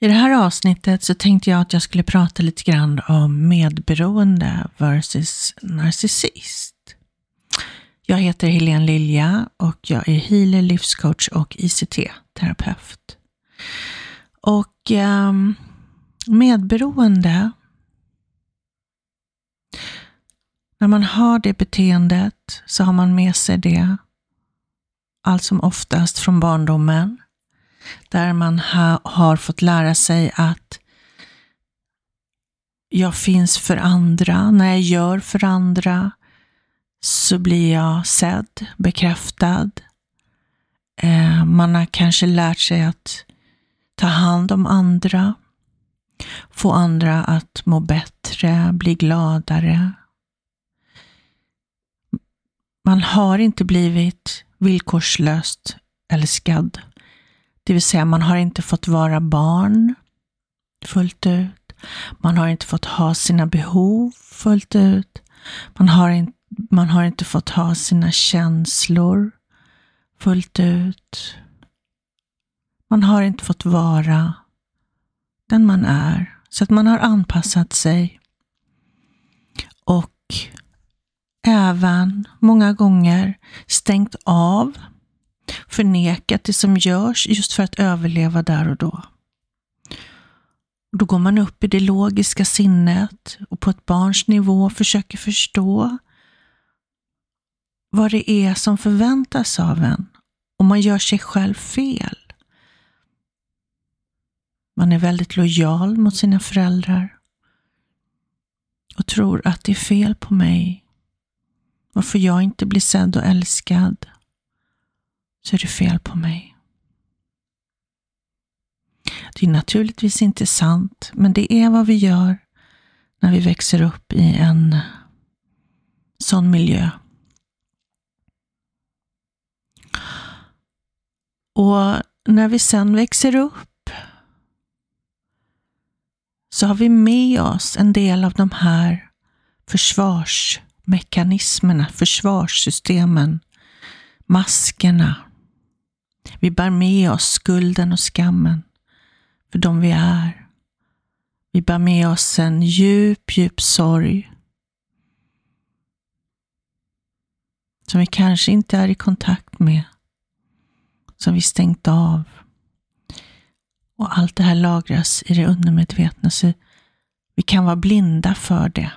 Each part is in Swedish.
I det här avsnittet så tänkte jag att jag skulle prata lite grann om medberoende versus narcissist. Jag heter Helene Lilja och jag är healer, livscoach och ICT-terapeut. Och um, medberoende, när man har det beteendet så har man med sig det allt som oftast från barndomen där man ha, har fått lära sig att jag finns för andra. När jag gör för andra så blir jag sedd, bekräftad. Eh, man har kanske lärt sig att ta hand om andra, få andra att må bättre, bli gladare. Man har inte blivit villkorslöst älskad. Det vill säga, man har inte fått vara barn fullt ut. Man har inte fått ha sina behov fullt ut. Man har, in, man har inte fått ha sina känslor fullt ut. Man har inte fått vara den man är. Så att man har anpassat sig. Och även många gånger stängt av förnekat det som görs just för att överleva där och då. Då går man upp i det logiska sinnet och på ett barns nivå försöker förstå vad det är som förväntas av en och man gör sig själv fel. Man är väldigt lojal mot sina föräldrar och tror att det är fel på mig. Varför jag inte blir sedd och älskad så är det fel på mig. Det är naturligtvis inte sant, men det är vad vi gör när vi växer upp i en sån miljö. Och när vi sen växer upp så har vi med oss en del av de här försvarsmekanismerna, försvarssystemen, maskerna, vi bär med oss skulden och skammen för de vi är. Vi bär med oss en djup, djup sorg som vi kanske inte är i kontakt med, som vi stängt av. Och allt det här lagras i det undermedvetna, så vi kan vara blinda för det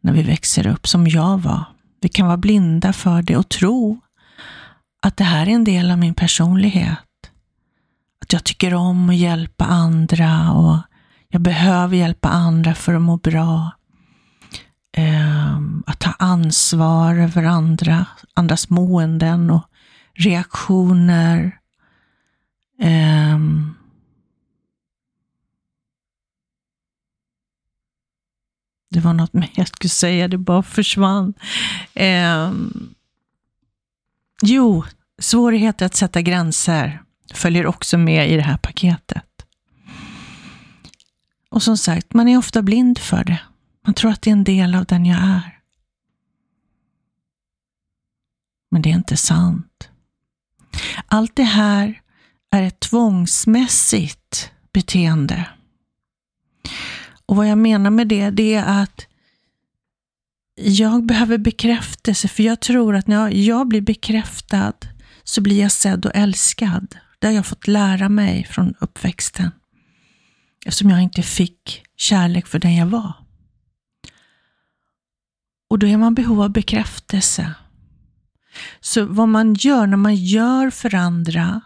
när vi växer upp, som jag var. Vi kan vara blinda för det och tro att det här är en del av min personlighet. Att jag tycker om att hjälpa andra och jag behöver hjälpa andra för att må bra. Ehm, att ta ansvar över andra, andras måenden och reaktioner. Ehm, det var något mer jag skulle säga, det bara försvann. Ehm, Jo, svårigheter att sätta gränser följer också med i det här paketet. Och som sagt, man är ofta blind för det. Man tror att det är en del av den jag är. Men det är inte sant. Allt det här är ett tvångsmässigt beteende. Och vad jag menar med det, det är att jag behöver bekräftelse, för jag tror att när jag blir bekräftad så blir jag sedd och älskad. Det har jag fått lära mig från uppväxten. Eftersom jag inte fick kärlek för den jag var. Och då är man behov av bekräftelse. Så vad man gör när man gör för andra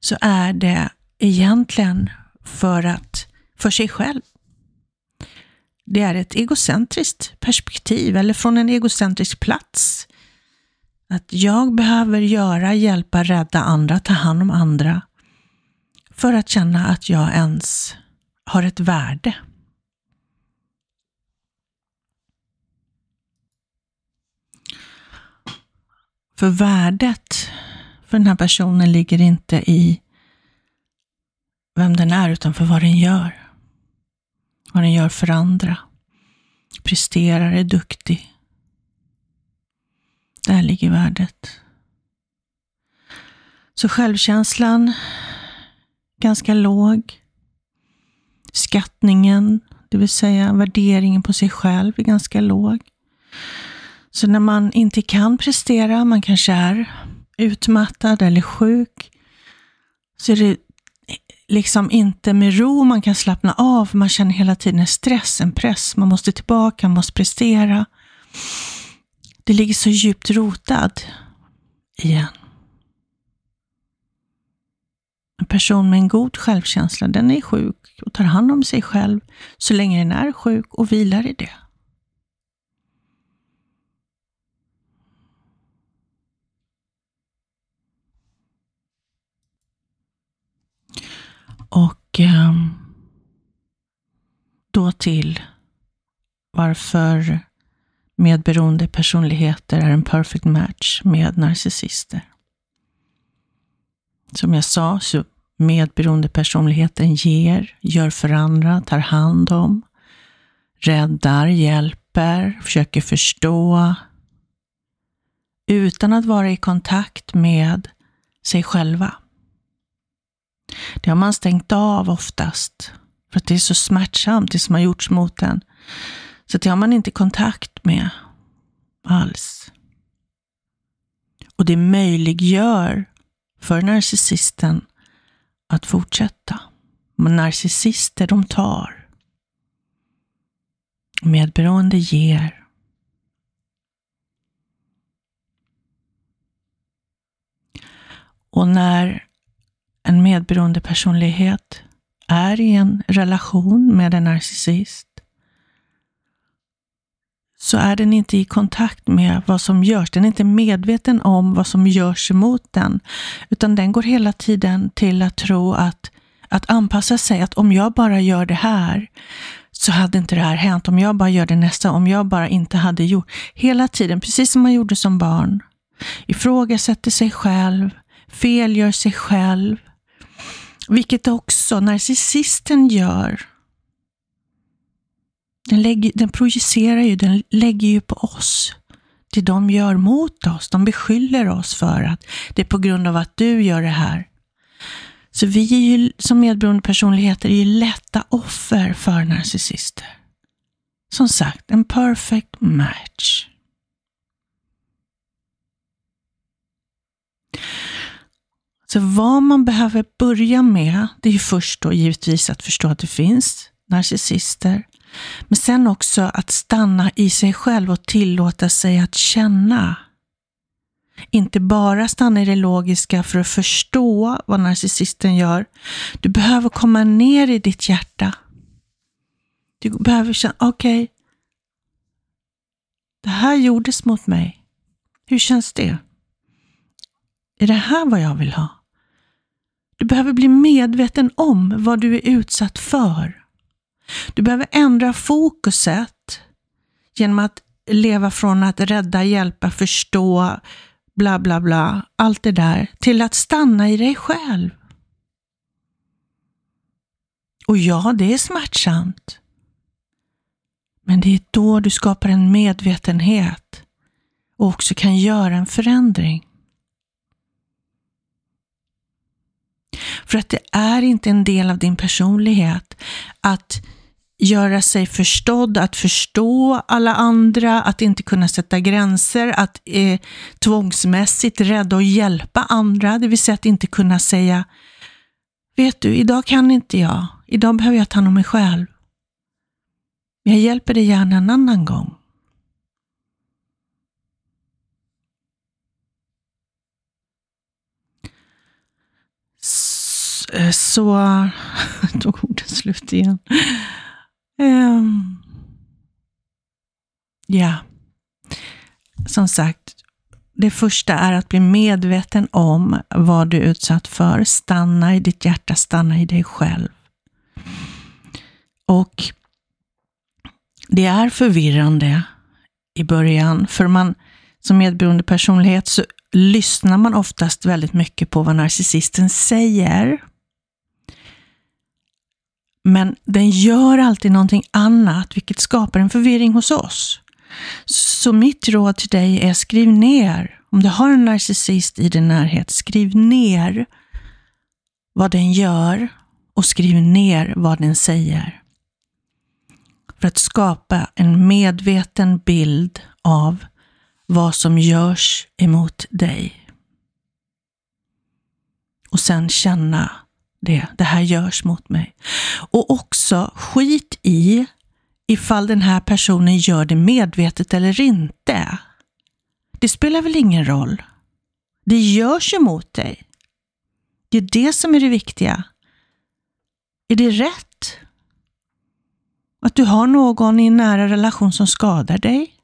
så är det egentligen för, att, för sig själv det är ett egocentriskt perspektiv eller från en egocentrisk plats. Att jag behöver göra, hjälpa, rädda andra, ta hand om andra för att känna att jag ens har ett värde. För värdet för den här personen ligger inte i vem den är, utan för vad den gör vad den gör för andra. Presterar, är duktig. Där ligger värdet. Så självkänslan ganska låg. Skattningen, det vill säga värderingen på sig själv, är ganska låg. Så när man inte kan prestera, man kanske är utmattad eller sjuk, så är det liksom inte med ro man kan slappna av. Man känner hela tiden en stress, en press. Man måste tillbaka, man måste prestera. Det ligger så djupt rotad igen. En person med en god självkänsla, den är sjuk och tar hand om sig själv så länge den är sjuk och vilar i det. Och eh, då till varför medberoende personligheter är en perfect match med narcissister. Som jag sa, så medberoende personligheten ger, gör för andra, tar hand om, räddar, hjälper, försöker förstå, utan att vara i kontakt med sig själva. Det har man stängt av oftast, för att det är så smärtsamt, det som har gjorts mot en. Så det har man inte kontakt med alls. Och det möjliggör för narcissisten att fortsätta. Men narcissister, de tar. Medberoende ger. Och när en medberoende personlighet är i en relation med en narcissist så är den inte i kontakt med vad som görs. Den är inte medveten om vad som görs emot den, utan den går hela tiden till att tro att, att anpassa sig, att om jag bara gör det här så hade inte det här hänt. Om jag bara gör det nästa, om jag bara inte hade gjort. Hela tiden, precis som man gjorde som barn. Ifrågasätter sig själv, felgör sig själv. Vilket också narcissisten gör den, lägger, den projicerar ju, den lägger ju på oss. Det de gör mot oss. De beskyller oss för att det är på grund av att du gör det här. Så vi är ju, som medberoende personligheter är ju lätta offer för narcissister. Som sagt, en perfect match. Så vad man behöver börja med, det är ju först då givetvis att förstå att det finns narcissister. Men sen också att stanna i sig själv och tillåta sig att känna. Inte bara stanna i det logiska för att förstå vad narcissisten gör. Du behöver komma ner i ditt hjärta. Du behöver känna, okej, okay, det här gjordes mot mig. Hur känns det? Är det här vad jag vill ha? Du behöver bli medveten om vad du är utsatt för. Du behöver ändra fokuset genom att leva från att rädda, hjälpa, förstå, bla bla bla, allt det där, till att stanna i dig själv. Och ja, det är smärtsamt. Men det är då du skapar en medvetenhet och också kan göra en förändring. För att det är inte en del av din personlighet att göra sig förstådd, att förstå alla andra, att inte kunna sätta gränser, att eh, tvångsmässigt rädda och hjälpa andra, det vill säga att inte kunna säga Vet du, idag kan inte jag. Idag behöver jag ta hand om mig själv. Jag hjälper dig gärna en annan gång. Eh, Eh, så tog orden slut igen. Um, ja, som sagt, det första är att bli medveten om vad du är utsatt för. Stanna i ditt hjärta, stanna i dig själv. Och det är förvirrande i början, för man som medberoende personlighet så lyssnar man oftast väldigt mycket på vad narcissisten säger. Men den gör alltid någonting annat, vilket skapar en förvirring hos oss. Så mitt råd till dig är skriv ner. Om du har en narcissist i din närhet, skriv ner vad den gör och skriv ner vad den säger. För att skapa en medveten bild av vad som görs emot dig. Och sen känna det, det här görs mot mig. Och också skit i ifall den här personen gör det medvetet eller inte. Det spelar väl ingen roll? Det görs ju mot dig. Det är det som är det viktiga. Är det rätt? Att du har någon i en nära relation som skadar dig?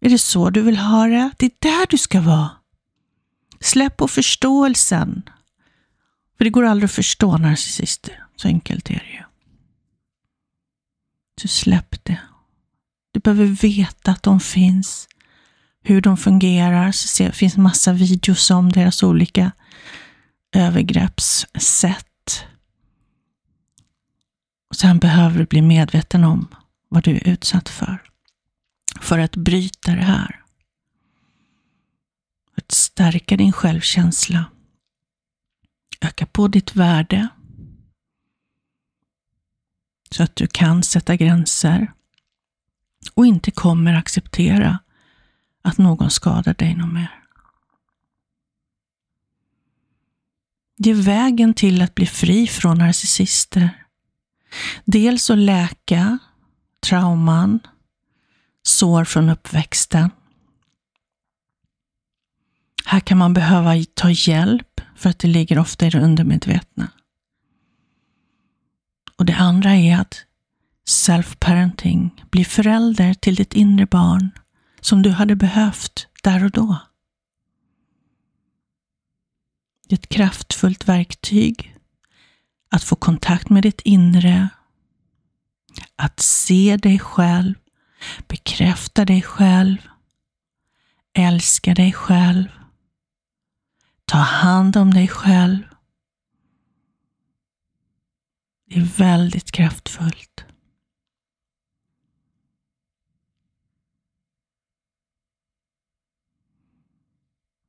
Är det så du vill ha det? Det är där du ska vara. Släpp på förståelsen. För det går aldrig att förstå narcissister. Så enkelt är det ju. Så släpp det. Du behöver veta att de finns, hur de fungerar. Så det finns massa videos om deras olika övergreppssätt. Och sen behöver du bli medveten om vad du är utsatt för. För att bryta det här. För att stärka din självkänsla. Öka på ditt värde. Så att du kan sätta gränser och inte kommer acceptera att någon skadar dig något mer. Det är vägen till att bli fri från narcissister. Dels att läka trauman, sår från uppväxten. Här kan man behöva ta hjälp för att det ligger ofta i det undermedvetna. Och det andra är att self-parenting, bli förälder till ditt inre barn som du hade behövt där och då. Det är ett kraftfullt verktyg att få kontakt med ditt inre, att se dig själv, bekräfta dig själv, älska dig själv, ta hand om dig själv. Det är väldigt kraftfullt.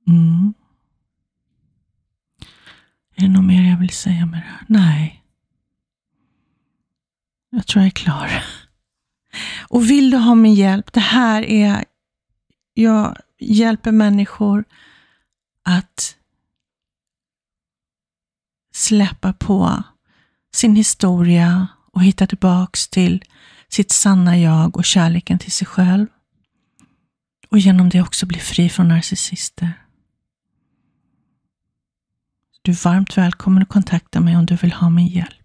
Mm. Är det något mer jag vill säga med det här? Nej. Jag tror jag är klar. Och vill du ha min hjälp? Det här är, jag hjälper människor att släppa på sin historia och hitta tillbaks till sitt sanna jag och kärleken till sig själv. Och genom det också bli fri från narcissister. Du är varmt välkommen att kontakta mig om du vill ha min hjälp.